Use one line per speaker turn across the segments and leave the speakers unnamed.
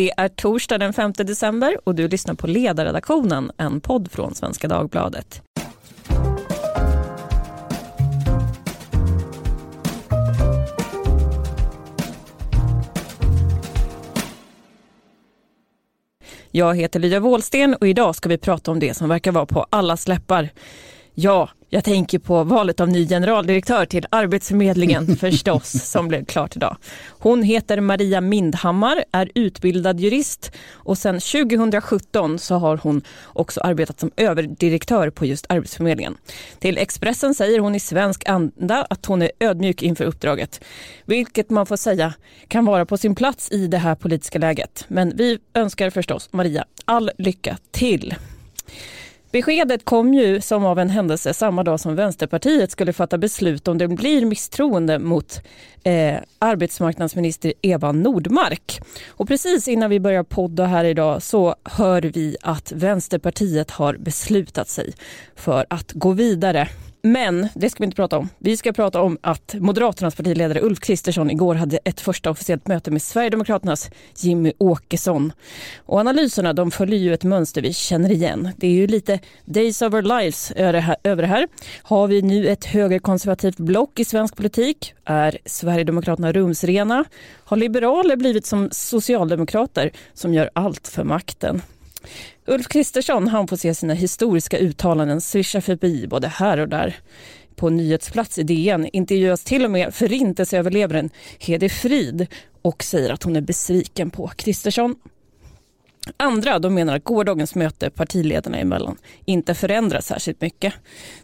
Det är torsdag den 5 december och du lyssnar på Ledarredaktionen, en podd från Svenska Dagbladet. Jag heter Lydia Wåhlsten och idag ska vi prata om det som verkar vara på allas läppar. Ja, jag tänker på valet av ny generaldirektör till Arbetsförmedlingen förstås, som blev klart idag. Hon heter Maria Mindhammar, är utbildad jurist och sedan 2017 så har hon också arbetat som överdirektör på just Arbetsförmedlingen. Till Expressen säger hon i svensk anda att hon är ödmjuk inför uppdraget, vilket man får säga kan vara på sin plats i det här politiska läget. Men vi önskar förstås Maria all lycka till. Beskedet kom ju som av en händelse samma dag som Vänsterpartiet skulle fatta beslut om det blir misstroende mot eh, arbetsmarknadsminister Eva Nordmark. Och precis innan vi börjar podda här idag så hör vi att Vänsterpartiet har beslutat sig för att gå vidare men det ska vi inte prata om. Vi ska prata om att Moderaternas partiledare Ulf Kristersson igår hade ett första officiellt möte med Sverigedemokraternas Jimmy Åkesson. Och analyserna de följer ju ett mönster vi känner igen. Det är ju lite days of our lives över det här. Har vi nu ett högerkonservativt block i svensk politik? Är Sverigedemokraterna rumsrena? Har liberaler blivit som socialdemokrater som gör allt för makten? Ulf Kristersson han får se sina historiska uttalanden swisha förbi både här och där. På nyhetsplats i DN intervjuas till och med förintelseöverlevaren Hedi Frid och säger att hon är besviken på Kristersson. Andra de menar att gårdagens möte partiledarna emellan inte förändrar särskilt mycket.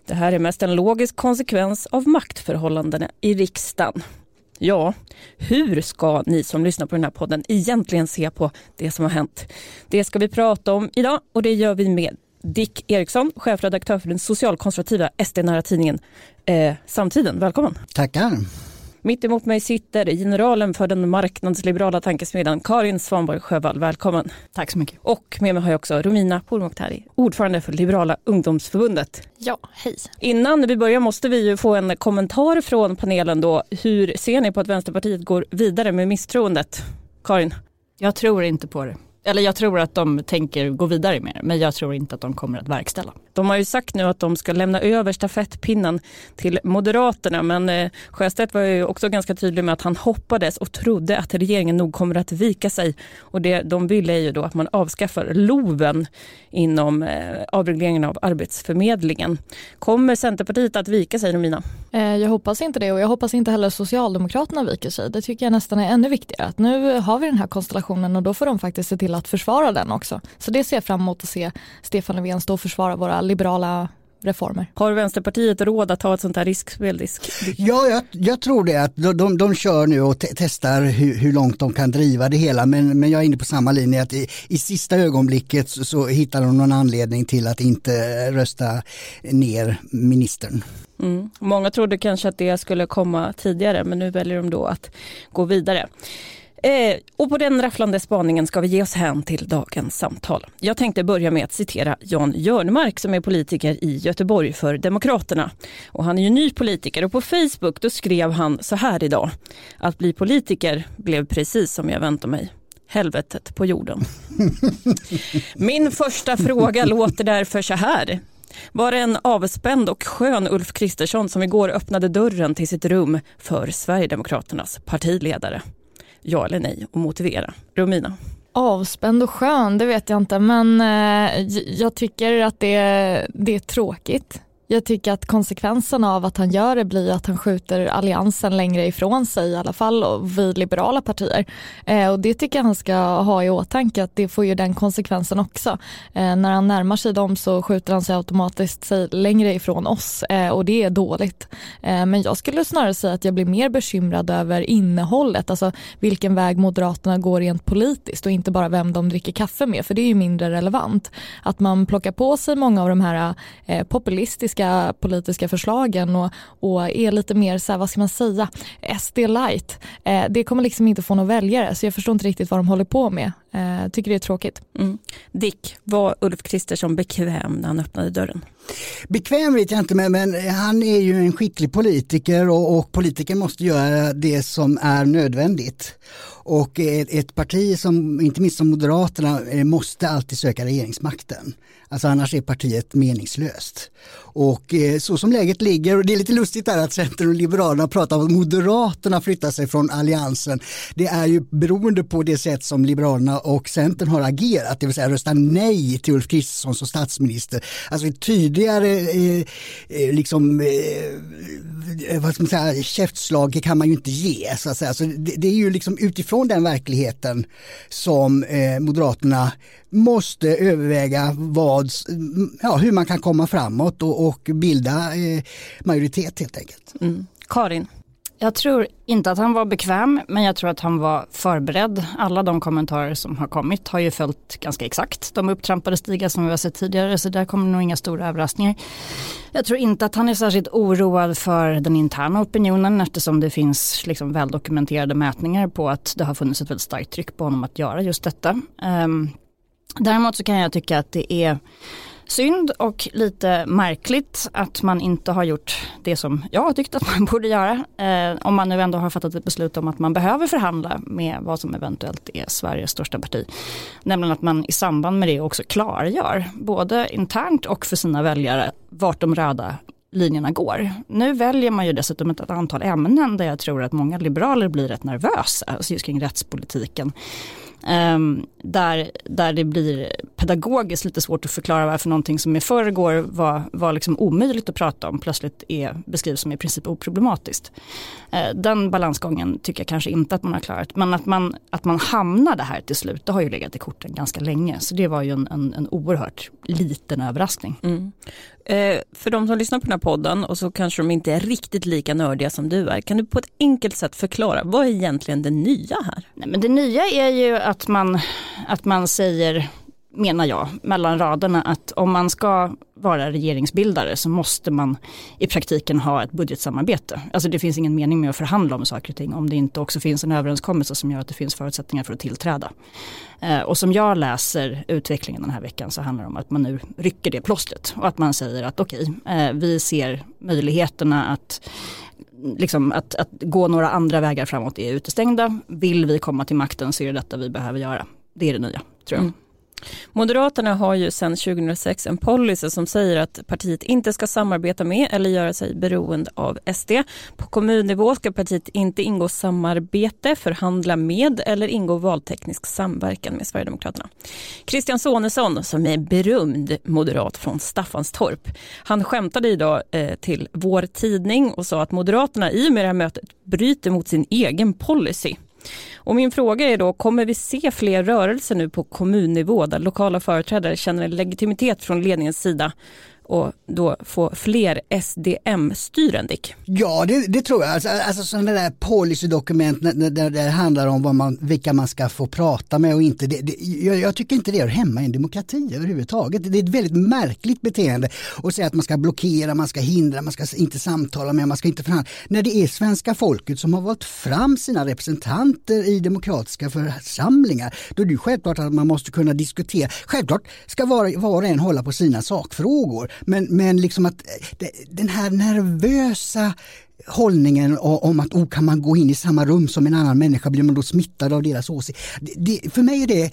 Det här är mest en logisk konsekvens av maktförhållandena i riksdagen. Ja, hur ska ni som lyssnar på den här podden egentligen se på det som har hänt? Det ska vi prata om idag och det gör vi med Dick Eriksson, chefredaktör för den socialkonservativa SD-nära tidningen eh, Samtiden. Välkommen!
Tackar!
Mitt emot mig sitter generalen för den marknadsliberala tankesmedjan Karin Svanborg Sjövall. Välkommen!
Tack så mycket.
Och med mig har jag också Romina Pourmokhtari, ordförande för Liberala ungdomsförbundet.
Ja, hej.
Innan vi börjar måste vi ju få en kommentar från panelen då. Hur ser ni på att Vänsterpartiet går vidare med misstroendet? Karin?
Jag tror inte på det. Eller jag tror att de tänker gå vidare med det, men jag tror inte att de kommer att verkställa.
De har ju sagt nu att de ska lämna över stafettpinnen till Moderaterna, men eh, Sjöstedt var ju också ganska tydlig med att han hoppades och trodde att regeringen nog kommer att vika sig. Och det de ville är ju då att man avskaffar LOVen inom eh, avregleringen av Arbetsförmedlingen. Kommer Centerpartiet att vika sig, Romina?
Eh, jag hoppas inte det och jag hoppas inte heller Socialdemokraterna viker sig. Det tycker jag nästan är ännu viktigare. Att nu har vi den här konstellationen och då får de faktiskt se till att försvara den också. Så det ser jag fram emot att se Stefan Löfven stå och försvara våra liberala reformer.
Har Vänsterpartiet råd att ta ett sånt här riskspel?
Ja, jag, jag, tror det. att de, de, de kör nu och te testar hur, hur, långt de kan driva det hela. Men, men jag är inne på samma linje att i, i sista ögonblicket så, så hittar de någon anledning till att inte rösta ner ministern.
Mm. Många trodde kanske att det skulle komma tidigare men nu väljer de då att gå vidare. Eh, och på den rafflande spaningen ska vi ge oss hän till dagens samtal. Jag tänkte börja med att citera Jan Jörnmark som är politiker i Göteborg för Demokraterna. Och han är ju ny politiker och på Facebook då skrev han så här idag. Att bli politiker blev precis som jag väntade mig helvetet på jorden. Min första fråga låter därför så här. Var det en avspänd och skön Ulf Kristersson som igår öppnade dörren till sitt rum för Sverigedemokraternas partiledare? Ja eller nej och motivera. Romina?
Avspänd och skön, det vet jag inte men eh, jag tycker att det, det är tråkigt. Jag tycker att konsekvensen av att han gör det blir att han skjuter alliansen längre ifrån sig i alla fall och vi liberala partier. Eh, och det tycker jag han ska ha i åtanke att det får ju den konsekvensen också. Eh, när han närmar sig dem så skjuter han sig automatiskt sig längre ifrån oss eh, och det är dåligt. Eh, men jag skulle snarare säga att jag blir mer bekymrad över innehållet, alltså vilken väg Moderaterna går rent politiskt och inte bara vem de dricker kaffe med för det är ju mindre relevant. Att man plockar på sig många av de här eh, populistiska politiska, politiska förslagen och, och är lite mer, så här, vad ska man säga, SD light. Eh, det kommer liksom inte få några väljare så jag förstår inte riktigt vad de håller på med. Eh, tycker det är tråkigt.
Mm. Dick, var Ulf Kristersson bekväm när han öppnade dörren?
Bekväm vet jag inte men, men han är ju en skicklig politiker och, och politiker måste göra det som är nödvändigt. Och ett, parti som, inte minst som Moderaterna, eh, måste alltid söka regeringsmakten. Alltså annars är partiet meningslöst. Och eh, så som läget ligger, och det är lite lustigt där att Centern och Liberalerna pratar om att Moderaterna flyttar sig från Alliansen. Det är ju beroende på det sätt som Liberalerna och Centern har agerat, det vill säga rösta nej till Ulf Kristersson som statsminister. Alltså ett tydligare eh, eh liksom, eh, Eh, vad ska man säga, käftslag kan man ju inte ge. Så att säga. Så det, det är ju liksom utifrån den verkligheten som eh, Moderaterna måste överväga vad, ja, hur man kan komma framåt och, och bilda eh, majoritet helt enkelt.
Mm. Karin?
Jag tror inte att han var bekväm, men jag tror att han var förberedd. Alla de kommentarer som har kommit har ju följt ganska exakt de upptrampade stigar som vi har sett tidigare, så där kommer nog inga stora överraskningar. Jag tror inte att han är särskilt oroad för den interna opinionen eftersom det finns liksom väldokumenterade mätningar på att det har funnits ett väldigt starkt tryck på honom att göra just detta. Ehm, däremot så kan jag tycka att det är synd och lite märkligt att man inte har gjort det som jag har tyckt att man borde göra. Eh, om man nu ändå har fattat ett beslut om att man behöver förhandla med vad som eventuellt är Sveriges största parti. Nämligen att man i samband med det också klargör, både internt och för sina väljare, vart de röda linjerna går. Nu väljer man ju dessutom ett antal ämnen där jag tror att många liberaler blir rätt nervösa, alltså just kring rättspolitiken. Um, där, där det blir pedagogiskt lite svårt att förklara varför någonting som i förrgår var, var liksom omöjligt att prata om plötsligt är, beskrivs som i princip oproblematiskt. Uh, den balansgången tycker jag kanske inte att man har klarat. Men att man, att man hamnade här till slut, det har ju legat i korten ganska länge. Så det var ju en, en, en oerhört liten överraskning.
Mm. Eh, för de som lyssnar på den här podden och så kanske de inte är riktigt lika nördiga som du är. Kan du på ett enkelt sätt förklara, vad är egentligen det nya här?
Nej, men det nya är ju att man, att man säger menar jag, mellan raderna att om man ska vara regeringsbildare så måste man i praktiken ha ett budgetsamarbete. Alltså det finns ingen mening med att förhandla om saker och ting om det inte också finns en överenskommelse som gör att det finns förutsättningar för att tillträda. Eh, och som jag läser utvecklingen den här veckan så handlar det om att man nu rycker det plåstret och att man säger att okej, okay, vi ser möjligheterna att Liksom att, att gå några andra vägar framåt är utestängda. Vill vi komma till makten så är det detta vi behöver göra. Det är det nya, tror jag. Mm.
Moderaterna har ju sedan 2006 en policy som säger att partiet inte ska samarbeta med eller göra sig beroende av SD. På kommunnivå ska partiet inte ingå samarbete, förhandla med eller ingå valteknisk samverkan med Sverigedemokraterna. Christian Sonesson, som är berömd moderat från Staffanstorp, han skämtade idag eh, till Vår Tidning och sa att Moderaterna i och med det här mötet bryter mot sin egen policy. Och min fråga är då, kommer vi se fler rörelser nu på kommunnivå där lokala företrädare känner en legitimitet från ledningens sida? Och då få fler SDM-styren, Dick?
Ja, det, det, tror jag. Alltså, alltså sådana där policydokument där, det handlar om vad man, vilka man ska få prata med och inte. Det, det, jag, jag, tycker inte det hör hemma i en demokrati överhuvudtaget. Det är ett väldigt märkligt beteende att säga att man ska blockera, man ska hindra, man ska inte samtala med, man ska inte förhandla. När det är svenska folket som har valt fram sina representanter i demokratiska församlingar, då är det självklart att man måste kunna diskutera. Självklart ska var, var och en hålla på sina sakfrågor. Men, men liksom att eh, den här nervösa hållningen om att oh, kan man gå in i samma rum som en annan människa, blir man då smittad av deras åsikt? för mig är det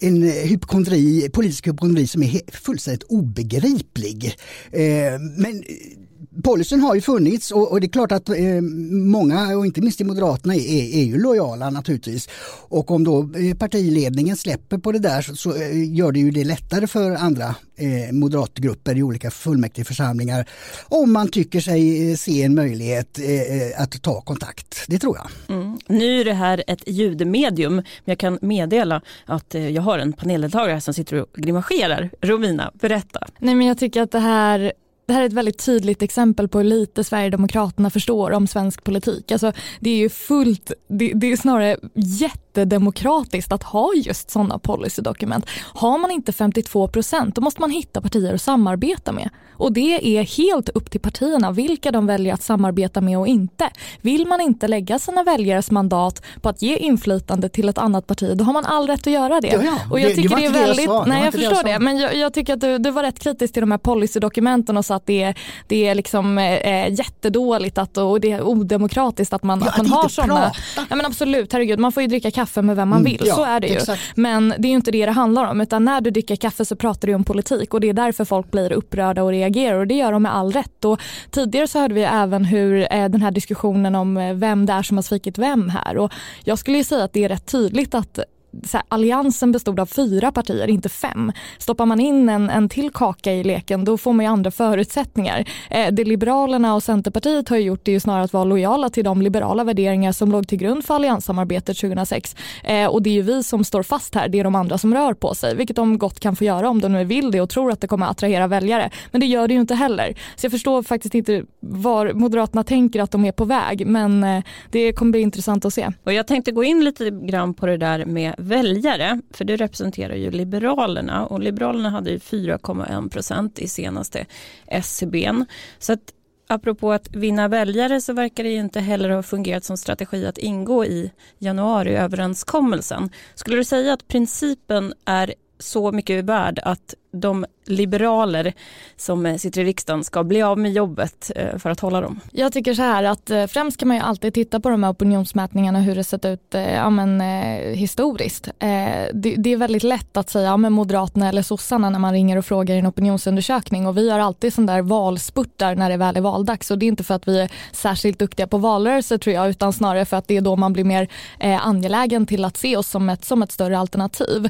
en eh, hypokondri, politisk hypokondri som är fullständigt obegriplig. Eh, men policyn har ju funnits och, och, det är klart att eh, många, och inte minst i Moderaterna, är, är ju lojala naturligtvis. Och om då eh, partiledningen släpper på det där så, så eh, gör det ju det lättare för andra eh, moderatgrupper i olika fullmäktigeförsamlingar om man tycker sig eh, se en möjlighet eh, att ta kontakt. Det tror jag.
Mm. Nu är det här ett ljudmedium, men jag kan meddela att jag har en paneldeltagare som sitter och grimaserar. Romina, berätta.
Nej men jag tycker att det här det här är ett väldigt tydligt exempel på hur lite Sverigedemokraterna förstår om svensk politik. Alltså, det är ju fullt, det, det är snarare jättedemokratiskt att ha just sådana policydokument. Har man inte 52 procent då måste man hitta partier att samarbeta med. Och det är helt upp till partierna vilka de väljer att samarbeta med och inte. Vill man inte lägga sina väljares mandat på att ge inflytande till ett annat parti, då har man all rätt att göra det.
Ja, ja.
Och jag
Det-
tycker det är
det jag
väldigt.
Det
nej jag
det jag
förstår det, men jag, jag tycker att du, du var rätt kritisk till de här policydokumenten och sa att det är, det är liksom eh, jättedåligt att, och det är odemokratiskt att man,
Ja,
att man har sådana. Ja men absolut, herregud man får ju dricka kaffe med vem man
Mm,
vill,
ja,
så är det ju.
exakt.
Men det är ju inte det det handlar om utan när du dricker kaffe så pratar du om politik och det är därför folk blir upprörda och reagerar och det gör de med all rätt. Och tidigare så hörde vi även hur eh, den här diskussionen om eh, vem det är som har svikit vem här och jag skulle ju säga att det är rätt tydligt att här, alliansen bestod av fyra partier, inte fem. Stoppar man in en, en till kaka i leken då får man ju andra förutsättningar. Eh, det Liberalerna och Centerpartiet har gjort är ju snarare att vara lojala till de liberala värderingar som låg till grund för allianssamarbetet 2006. Eh, och det är ju vi som står fast här, det är de andra som rör på sig, vilket de gott kan få göra om de nu vill det och tror att det kommer att attrahera väljare. Men det gör det ju inte heller. Så jag förstår faktiskt inte var Moderaterna tänker att de är på väg, men eh, det kommer bli intressant att se.
Och jag tänkte gå in lite grann på det där med väljare, för du representerar ju Liberalerna och Liberalerna hade ju 4,1 procent i senaste SCBn. Så att apropå att vinna väljare så verkar det ju inte heller ha fungerat som strategi att ingå i januariöverenskommelsen. Skulle du säga att principen är så mycket värd att de liberaler som eh, sitter i riksdagen ska bli av med jobbet eh, för att hålla dem?
Jag tycker så här att eh, främst kan man ju alltid titta på de här opinionsmätningarna hur det sett ut ja, men, historiskt. Det, är väldigt lätt att säga ja, men Moderaterna eller sossarna när man ringer och frågar i en opinionsundersökning och vi har alltid sån där valspurtar när det väl är valdags och det är inte för att vi är särskilt duktiga på valrörelser tror jag utan snarare för att det är då man blir mer angelägen till att se oss som ett, som ett större alternativ.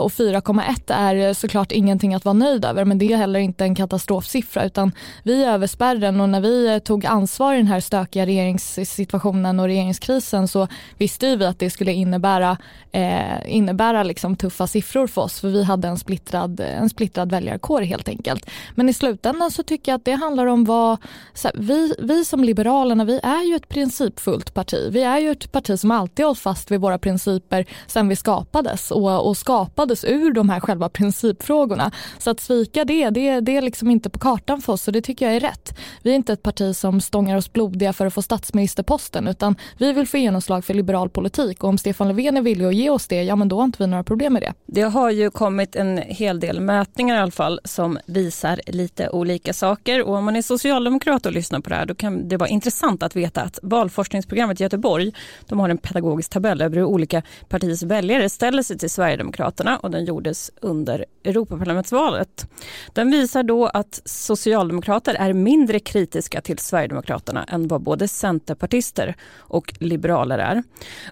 Och 4,1 är såklart ingenting att vara nöjd över men det är heller inte en katastrofsiffra utan vi är över spärren och när vi eh, tog ansvar i den här stökiga regeringssituationen och regeringskrisen så visste vi att det skulle innebära, eh, innebära liksom tuffa siffror för oss för vi hade en splittrad, eh, en splittrad väljarkår helt enkelt. Men i slutändan så tycker jag att det handlar om vad, så här, vi, vi som Liberalerna vi är ju ett principfullt parti. Vi är ju ett parti som alltid hållit fast vid våra principer sen vi skapades och, och skapades ur de här själva principfrågorna. Så att svika det, det, det är liksom inte på kartan för oss och det tycker jag är rätt. Vi är inte ett parti som stångar oss blodiga för att få statsministerposten utan vi vill få genomslag för liberal politik och om Stefan Löfven är villig att ge oss det, ja men då har inte vi några problem med det.
Det har ju kommit en hel del mätningar i alla fall som visar lite olika saker och om man är socialdemokrat och lyssnar på det här då kan det vara intressant att veta att valforskningsprogrammet i Göteborg de har en pedagogisk tabell över hur olika partiers väljare ställer sig till Sverigedemokraterna och den gjordes under Europaparlamentet parlamentsvalet. Den visar då att socialdemokrater är mindre kritiska till Sverigedemokraterna än vad både centerpartister och liberaler är.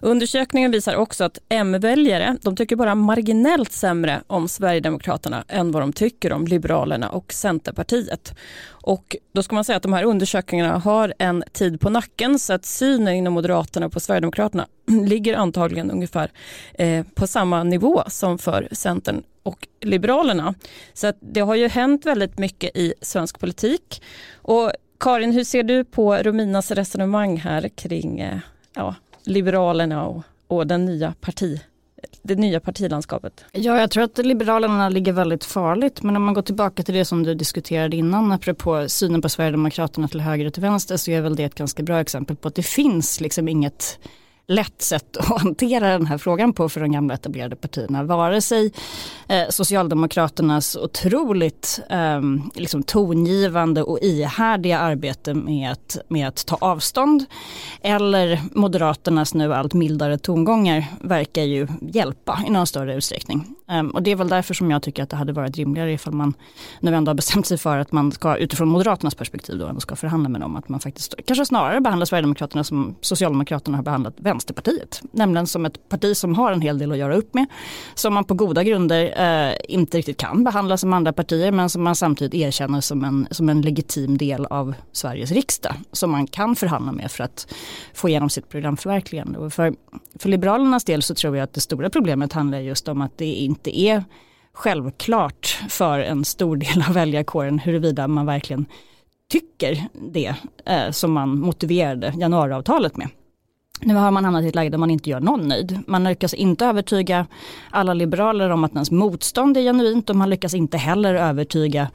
Undersökningen visar också att M-väljare de tycker bara marginellt sämre om Sverigedemokraterna än vad de tycker om Liberalerna och Centerpartiet. Och då ska man säga att de här undersökningarna har en tid på nacken så att synen inom Moderaterna på Sverigedemokraterna ligger antagligen ungefär eh, på samma nivå som för Centern och Liberalerna. Så att det har ju hänt väldigt mycket i svensk politik. Och Karin, hur ser du på Rominas resonemang här kring eh, ja, Liberalerna och, och den nya parti, det nya partilandskapet?
Ja, jag tror att Liberalerna ligger väldigt farligt. Men om man går tillbaka till det som du diskuterade innan, apropå synen på Sverigedemokraterna till höger och till vänster, så är väl det ett ganska bra exempel på att det finns liksom inget lätt sätt att hantera den här frågan på för de gamla etablerade partierna. Vare sig eh, Socialdemokraternas otroligt eh, liksom tongivande och ihärdiga arbete med att, med att ta avstånd eller Moderaternas nu allt mildare tongångar verkar ju hjälpa i någon större utsträckning. Um, och det är väl därför som jag tycker att det hade varit rimligare ifall man nu ändå har bestämt sig för att man ska utifrån Moderaternas perspektiv då ändå ska förhandla med dem. Att man faktiskt kanske snarare behandlar Sverigedemokraterna som Socialdemokraterna har behandlat Vänsterpartiet. Nämligen som ett parti som har en hel del att göra upp med. Som man på goda grunder eh, inte riktigt kan behandla som andra partier men som man samtidigt erkänner som en, som en legitim del av Sveriges riksdag. Som man kan förhandla med för att få igenom sitt programförverkligande. Och för, för Liberalernas del så tror jag att det stora problemet handlar just om att det inte det är självklart för en stor del av väljarkåren huruvida man verkligen tycker det eh, som man motiverade januariavtalet med. Nu har man hamnat i ett läge där man inte gör någon nöjd. Man lyckas inte övertyga alla liberaler om att ens motstånd är genuint och man lyckas inte heller övertyga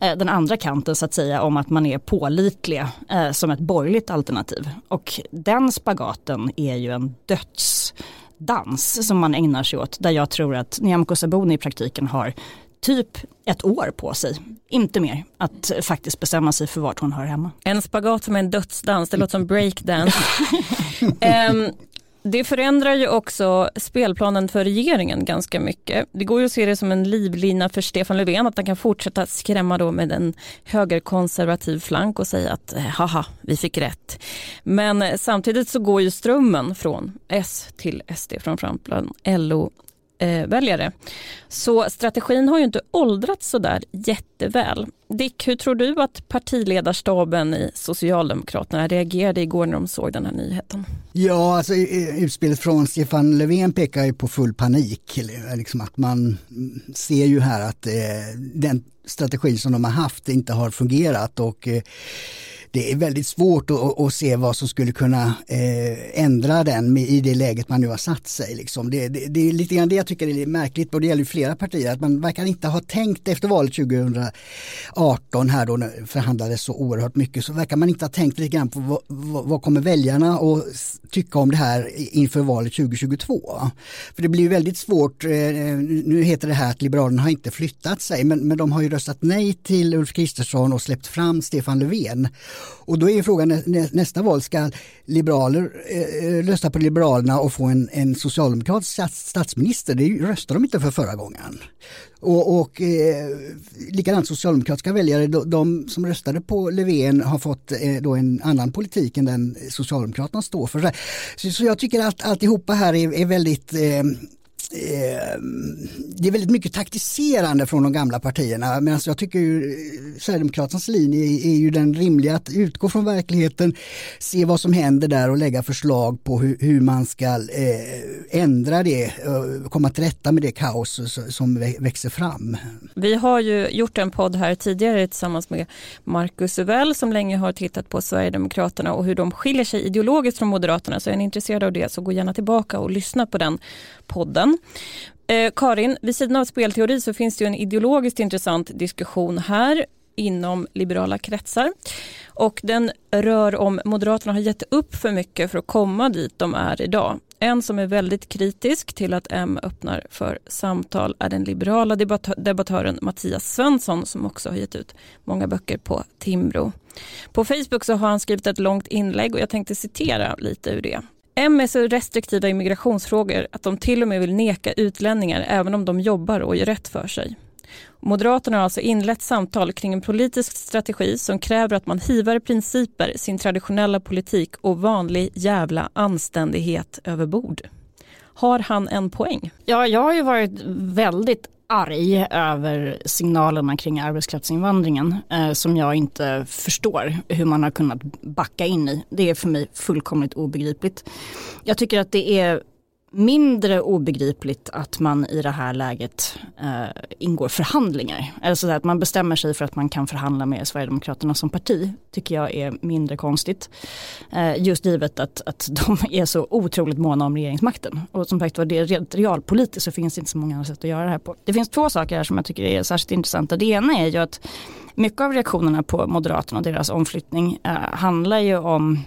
eh, den andra kanten så att säga om att man är pålitliga eh, som ett borgerligt alternativ. Och den spagaten är ju en döds dödsdans som man ägnar sig åt där jag tror att Nyamko Sabuni i praktiken har typ ett år på sig, inte mer, att faktiskt bestämma sig för vart hon hör hemma.
En spagat som är en dödsdans, det låter som breakdance. um, det förändrar ju också spelplanen för regeringen ganska mycket. Det går ju att se det som en livlina för Stefan Löfven att han kan fortsätta skrämma då med en högerkonservativ flank och säga att eh, haha, vi fick rätt. Men eh, samtidigt så går ju strömmen från S till SD, framförallt bland LO eh, väljare. Så strategin har ju inte åldrats sådär jätteväl. Dick, hur tror du att partiledarstaben i Socialdemokraterna reagerade igår när de såg den här nyheten?
Ja, alltså utspelet från Stefan Löfven pekar ju på full panik. Liksom att man ser ju här att eh, den strategi som de har haft inte har fungerat och eh, det är väldigt svårt att, att, se vad som skulle kunna eh, ändra den i det läget man nu har satt sig. Liksom. Det, det, det, är lite grann det jag tycker är märkligt och det gäller flera partier att man verkar inte ha tänkt efter valet 2018 här då när förhandlades så oerhört mycket så verkar man inte ha tänkt lite grann på vad, vad, vad kommer väljarna att tycka om det här inför valet 2022. För det blir väldigt svårt, eh, nu heter det här att Liberalerna har inte flyttat sig men, men de har ju röstat nej till Ulf Kristersson och släppt fram Stefan Löfven. Och då är frågan nästa val, ska liberaler eh, eh, rösta på Liberalerna och få en, en socialdemokratisk statsminister? Det röstade de inte för förra gången. Och, och eh, likadant socialdemokratiska väljare, de, de, som röstade på Löfven har fått eh, då en annan politik än den Socialdemokraterna står för. Så, så jag tycker att alltihopa här är, är väldigt eh, Eh, det är väldigt mycket taktiserande från de gamla partierna medan jag tycker ju eh, Sverigedemokraternas linje är, är ju den rimliga att utgå från verkligheten, se vad som händer där och lägga förslag på hur, hur man ska eh, ändra det, eh, komma till rätta med det kaos som växer fram.
Vi har ju gjort en podd här tidigare tillsammans med Marcus Uvell som länge har tittat på Sverigedemokraterna och hur de skiljer sig ideologiskt från Moderaterna så är ni intresserade av det så gå gärna tillbaka och lyssna på den podden. Eh, Karin, vid sidan av spelteori så finns det ju en ideologiskt intressant diskussion här inom liberala kretsar. Och den rör om Moderaterna har gett upp för mycket för att komma dit de är idag. En som är väldigt kritisk till att M öppnar för samtal är den liberala debattören Mattias Svensson som också har gett ut många böcker på Timbro. På Facebook så har han skrivit ett långt inlägg och jag tänkte citera lite ur det. M är så restriktiva i migrationsfrågor att de till och med vill neka utlänningar även om de jobbar och gör rätt för sig. Moderaterna har alltså inlett samtal kring en politisk strategi som kräver att man hivar principer, sin traditionella politik och vanlig jävla anständighet över bord. Har han en poäng?
Ja, jag har ju varit väldigt arg över signalerna kring arbetskraftsinvandringen eh, som jag inte förstår hur man har kunnat backa in i. Det är för mig fullkomligt obegripligt. Jag tycker att det är mindre obegripligt att man i det här läget eh, ingår förhandlingar. Alltså att man bestämmer sig för att man kan förhandla med Sverigedemokraterna som parti tycker jag är mindre konstigt. Eh, just givet att, att de är så otroligt måna om regeringsmakten. Och som sagt var det rent realpolitiskt så finns det inte så många andra sätt att göra det här på. Det finns två saker här som jag tycker är särskilt intressanta. Det ena är ju att mycket av reaktionerna på Moderaterna och deras omflyttning eh, handlar ju om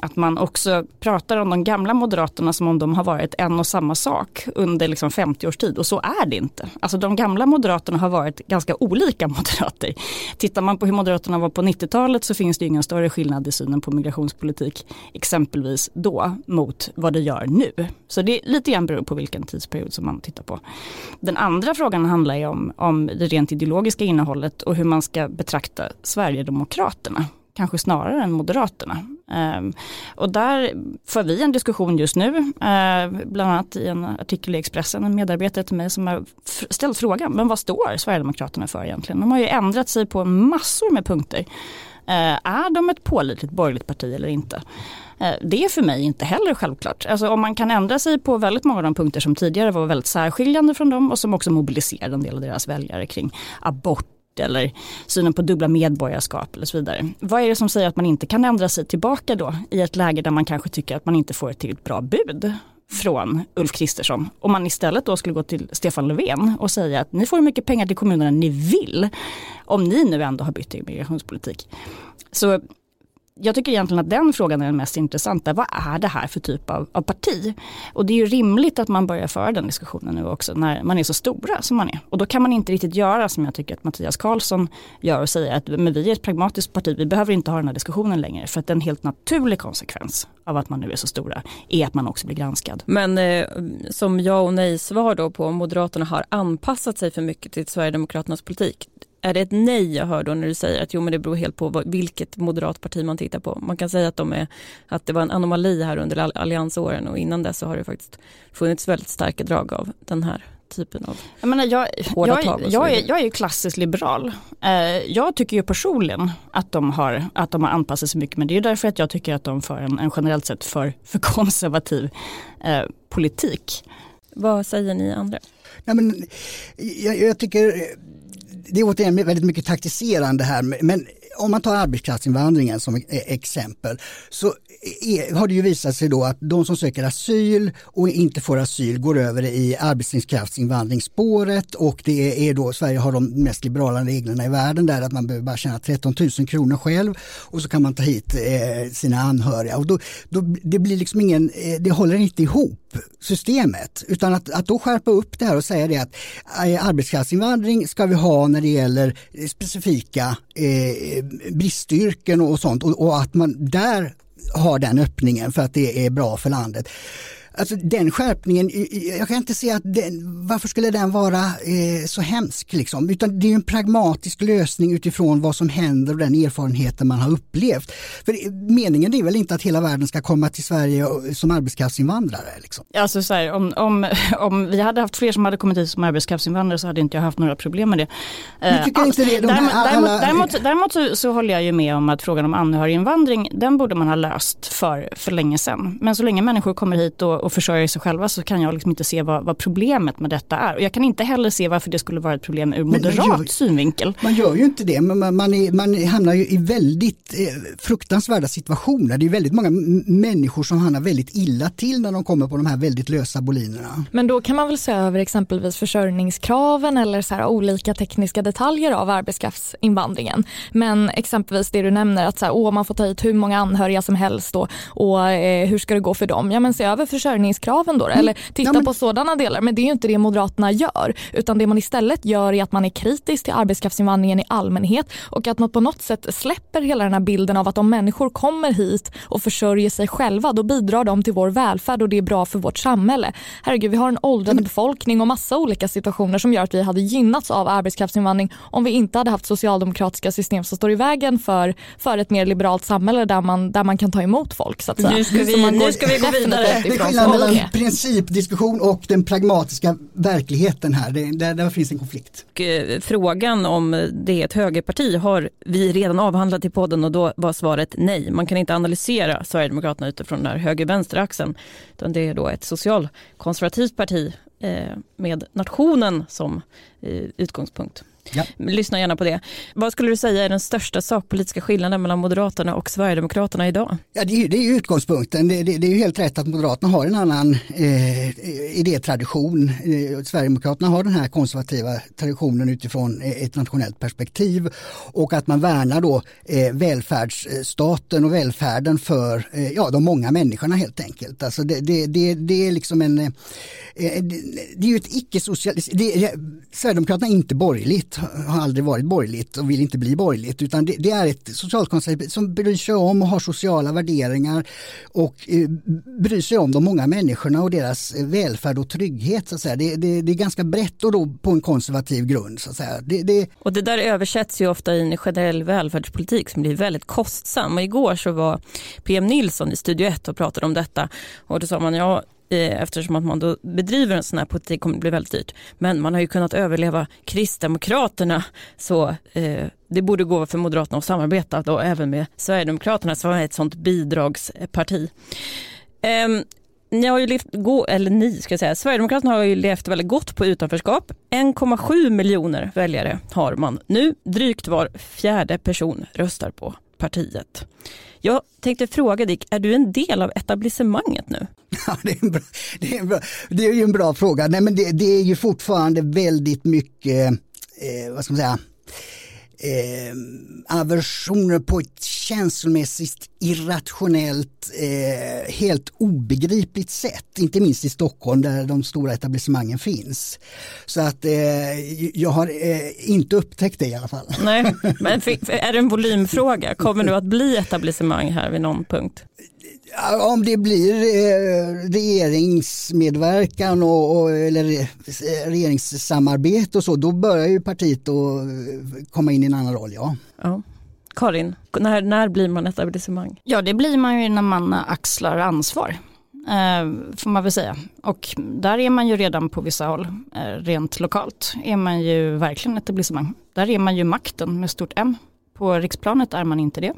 att man också pratar om de gamla moderaterna som om de har varit en och samma sak under liksom 50 års tid och så är det inte. Alltså de gamla moderaterna har varit ganska olika moderater. Tittar man på hur moderaterna var på 90-talet så finns det ingen större skillnad i synen på migrationspolitik exempelvis då mot vad det gör nu. Så det är lite grann beror på vilken tidsperiod som man tittar på. Den andra frågan handlar ju om, om det rent ideologiska innehållet och hur man ska betrakta Sverigedemokraterna kanske snarare än Moderaterna. Ehm, och där för vi en diskussion just nu, eh, bland annat i en artikel i Expressen, en medarbetare till mig som har ställt frågan, men vad står Sverigedemokraterna för egentligen? De har ju ändrat sig på massor med punkter. Eh, är de ett pålitligt borgerligt parti eller inte? Eh, det är för mig inte heller självklart. Alltså om man kan ändra sig på väldigt många av de punkter som tidigare var väldigt särskiljande från dem och som också mobiliserade en del av deras väljare kring abort eller synen på dubbla medborgarskap eller så vidare. Vad är det som säger att man inte kan ändra sig tillbaka då i ett läge där man kanske tycker att man inte får ett tillräckligt bra bud från Ulf Kristersson. Om man istället då skulle gå till Stefan Löfven och säga att ni får hur mycket pengar till kommunerna ni vill om ni nu ändå har bytt er migrationspolitik. Så jag tycker egentligen att den frågan är den mest intressanta. Vad är det här för typ av, av, parti? Och det är ju rimligt att man börjar föra den diskussionen nu också när man är så stora som man är. Och då kan man inte riktigt göra som jag tycker att Mattias Karlsson gör och säga att men vi är ett pragmatiskt parti, vi behöver inte ha den här diskussionen längre. För att en helt naturlig konsekvens av att man nu är så stora är att man också blir granskad.
Men eh, som ja och nej svar då på om Moderaterna har anpassat sig för mycket till Sverigedemokraternas politik är det ett nej jag hör då när du säger att jo men det beror helt på vilket moderat parti man tittar på. Man kan säga att, de är, att det var en anomali här under alliansåren och innan dess så har det faktiskt funnits väldigt starka drag av den här typen av
jag menar, jag, hårda jag, tag. Jag är, jag är ju klassiskt liberal. Eh, jag tycker ju personligen att de, har, att de har anpassat sig mycket men det är därför att jag tycker att de för en, en generellt sett för, för konservativ eh, politik.
Vad säger ni andra?
Nej, men, jag, jag tycker det är återigen väldigt mycket taktiserande här men om man tar arbetskraftsinvandringen som e-, exempel så är, har det ju visat sig då att de som söker asyl och inte får asyl går över i arbetskraftsinvandringsspåret och det är då Sverige har de mest liberala reglerna i världen där att man behöver bara tjäna 13 000 kronor själv och så kan man ta hit eh, sina anhöriga. Och då, då det blir liksom ingen, eh, det håller inte ihop systemet utan att, att då skärpa upp det här och säga det att eh, arbetskraftsinvandring ska vi ha när det gäller specifika eh, Eh, bristyrken och sånt och, och att man där har den öppningen för att det är bra för landet. Alltså den skärpningen, jag kan inte se att den, varför skulle den vara eh, så hemsk liksom? Utan det är en pragmatisk lösning utifrån vad som händer och den erfarenheten man har upplevt. För meningen är väl inte att hela världen ska komma till Sverige som arbetskraftsinvandrare? Liksom.
Alltså så här, om, om, om vi hade haft fler som hade kommit hit som arbetskraftsinvandrare så hade inte jag haft några problem med det.
Men tycker inte det? De
däremot, alla... däremot, däremot, däremot så, så, håller jag ju med om att frågan om anhöriginvandring, den borde man ha löst för, för länge sedan. Men så länge människor kommer hit och och försörjer sig själva så kan jag liksom inte se vad, vad, problemet med detta är. Och jag kan inte heller se varför det skulle vara ett problem ur moderat gör, synvinkel.
Man gör ju inte det, men man, man, är, man hamnar ju i väldigt eh, fruktansvärda situationer. Det är väldigt många människor som hamnar väldigt illa till när de kommer på de här väldigt lösa bolinerna.
Men då kan man väl se över exempelvis försörjningskraven eller så här, olika tekniska detaljer av arbetskraftsinvandringen. Men exempelvis det du nämner att så här, åh, man får ta hit hur många anhöriga som helst då, och eh, hur ska det gå för dem? Ja men se över försörjningskraven försörjningskraven då? Mm. Eller titta ja, men... på sådana delar. Men det är ju inte det Moderaterna gör. Utan det man istället gör är att man är kritisk till arbetskraftsinvandringen i allmänhet och att man på något sätt släpper hela den här bilden av att om människor kommer hit och försörjer sig själva då bidrar de till vår välfärd och det är bra för vårt samhälle. Herregud, vi har en åldrande mm. befolkning och massa olika situationer som gör att vi hade gynnats av arbetskraftsinvandring om vi inte hade haft socialdemokratiska system som står i vägen för, för ett mer liberalt samhälle där man, där man kan ta emot folk. Så att säga.
Nu ska vi, nu ska vi gå vidare
mellan principdiskussion och den pragmatiska verkligheten här. Det, där, där finns en konflikt.
Och, eh, frågan om det är ett högerparti har vi redan avhandlat i podden och då var svaret nej. Man kan inte analysera Sverigedemokraterna utifrån den här höger-vänster-axeln. Utan det är då ett socialkonservativt parti eh, med nationen som eh, utgångspunkt. Ja. Lyssna gärna på det. Vad skulle du säga är den största sakpolitiska skillnaden mellan Moderaterna och Sverigedemokraterna idag?
Ja, det, är, det är utgångspunkten. Det, det, det, är helt rätt att Moderaterna har en annan eh, idétradition. Eh, Sverigedemokraterna har den här konservativa traditionen utifrån ett nationellt perspektiv och att man värnar då eh, välfärdsstaten och välfärden för eh, ja, de många människorna helt enkelt. Alltså det, det, det, det är liksom en... Eh, det är ju ett icke-socialistiskt... Sverigedemokraterna är inte borgerligt har aldrig varit borgerligt och vill inte bli borgerligt utan det, det är ett socialkonservativt som bryr sig om och har sociala värderingar och eh, bryr sig om de många människorna och deras eh, välfärd och trygghet. Så att säga. Det, det, det är ganska brett och då på en konservativ grund. Så att säga. Det,
och det där översätts ju ofta i en generell välfärdspolitik som blir väldigt kostsam. Och igår så var PM Nilsson i Studio 1 och pratade om detta och då sa man ja Eh, eftersom att man då bedriver en sån här politik kommer det bli väldigt dyrt. Men man har ju kunnat överleva Kristdemokraterna så eh, det borde gå för Moderaterna att samarbeta då även med Sverigedemokraterna som är ett sånt bidragsparti. Eh, ni har ju levt, gå, eller ni ska jag säga, Sverigedemokraterna har ju levt väldigt gott på utanförskap. 1,7 miljoner väljare har man nu. Drygt var fjärde person röstar på partiet. Jag tänkte fråga Dick, är du en del av etablissemanget nu?
Ja, det, är en bra, det, är en bra, det är ju en bra fråga. Nej, men det, det är ju fortfarande väldigt mycket, eh, vad ska man säga, eh, aversioner på ett känslomässigt irrationellt, eh, helt obegripligt sätt. Inte minst i Stockholm där de stora etablissemangen finns. Så att eh, jag har eh, inte upptäckt det i alla fall.
Nej, men är det en volymfråga? Kommer du att bli etablissemang här vid någon punkt?
Om det blir eh, regeringsmedverkan och, och, eller regeringssamarbete och så, då börjar ju partiet att eh, komma in i en annan roll. Ja.
ja. Karin, när, när blir man etablissemang?
Ja, det blir man ju när man axlar ansvar. Eh, får man väl säga. Och där är man ju redan på vissa håll, eh, rent lokalt, är man ju verkligen etablissemang. Där är man ju makten med stort M. På riksplanet är man inte det.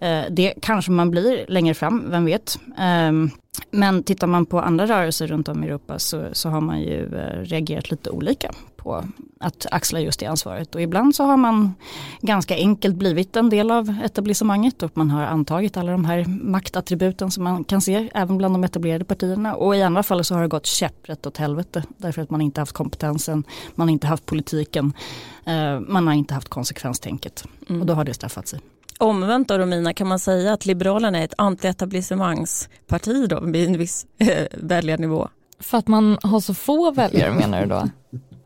Eh, det kanske man blir längre fram, vem vet. Ehm, men tittar man på andra rörelser runt om i Europa så, så har man ju eh, reagerat lite olika på att axla just det ansvaret. Och ibland så har man ganska enkelt blivit en del av etablissemanget och man har antagit alla de här maktattributen som man kan se även bland de etablerade partierna. Och i andra fall så har det gått käpprätt åt helvete därför att man inte haft kompetensen, man har inte haft politiken, eh, man har inte haft konsekvenstänket. Mm. Och då har det straffat sig.
Omvänt då Romina, kan man säga att Liberalerna är ett antietablissemangsparti då vid en viss eh, väljarnivå?
För att man har så få väljare menar du då?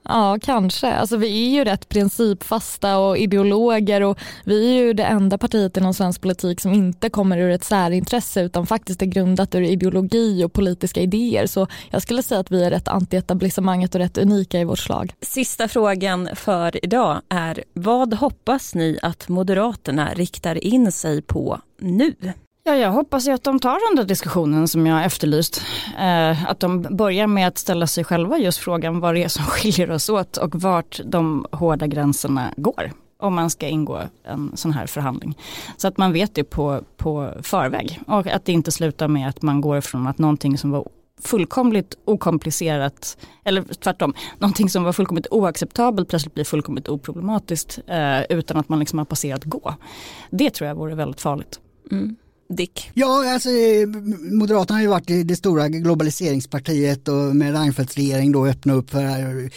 Ja, kanske. Alltså, vi är ju rätt principfasta och ideologer och vi är ju det enda partiet inom svensk politik som inte kommer ur ett särintresse utan faktiskt är grundat ur ideologi och politiska idéer. Så jag skulle säga att vi är rätt anti-etablissemanget och rätt unika i vårt slag.
Sista frågan för idag är vad hoppas ni att Moderaterna riktar in sig på nu?
Ja, jag hoppas ju att de tar den där diskussionen som jag efterlyst. Eh, att de börjar med att ställa sig själva just frågan vad det är som skiljer oss åt och vart de hårda gränserna går om man ska ingå en sån här förhandling. Så att man vet det på, på förväg och att det inte slutar med att man går från att någonting som var fullkomligt okomplicerat, eller tvärtom, någonting som var fullkomligt oacceptabelt plötsligt blir fullkomligt oproblematiskt eh, utan att man liksom har passerat gå. Det tror jag vore väldigt farligt. Mm.
Dick?
Ja, alltså, Moderaterna har ju varit det stora globaliseringspartiet och med Reinfeldts regering då öppna upp för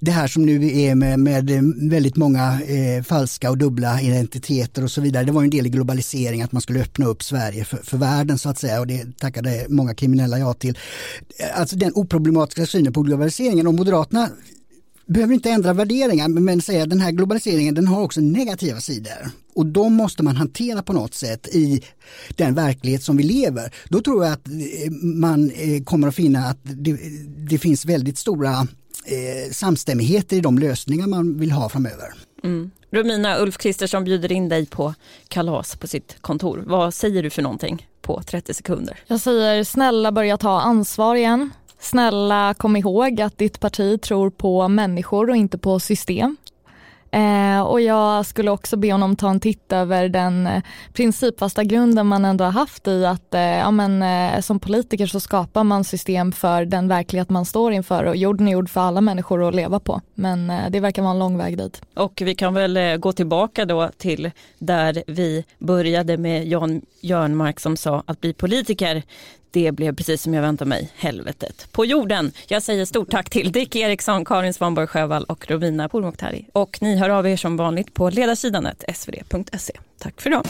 det här som nu är med, med väldigt många eh, falska och dubbla identiteter och så vidare. Det var en del i globalisering att man skulle öppna upp Sverige för, för världen så att säga och det tackade många kriminella ja till. Alltså den oproblematiska synen på globaliseringen och Moderaterna behöver inte ändra värderingar men säga att den här globaliseringen den har också negativa sidor. Och de måste man hantera på något sätt i den verklighet som vi lever. Då tror jag att eh, man eh, kommer att finna att det, det finns väldigt stora eh, samstämmigheter i de lösningar man vill ha framöver.
Mm. Romina Ulf Kristersson bjuder in dig på kalas på sitt kontor. Vad säger du för någonting på 30 sekunder?
Jag säger snälla börja ta ansvar igen. Snälla kom ihåg att ditt parti tror på människor och inte på system. Eh, och jag skulle också be honom ta en titt över den eh, principfasta grunden man ändå har haft i att eh, ja, men, eh, som politiker så skapar man system för den verklighet man står inför och jorden är gjord för alla människor att leva på. Men eh, det verkar vara en lång väg dit.
Och vi kan väl eh, gå tillbaka då till där vi började med Jan Jörnmark som sa att bli politiker det blev precis som jag väntade mig, helvetet på jorden. Jag säger stort tack till Dick Eriksson, Karin Svanborg Sjövall och Rovina Pourmokhtari. Och ni hör av er som vanligt på ledarsidanet svd.se. Tack för idag.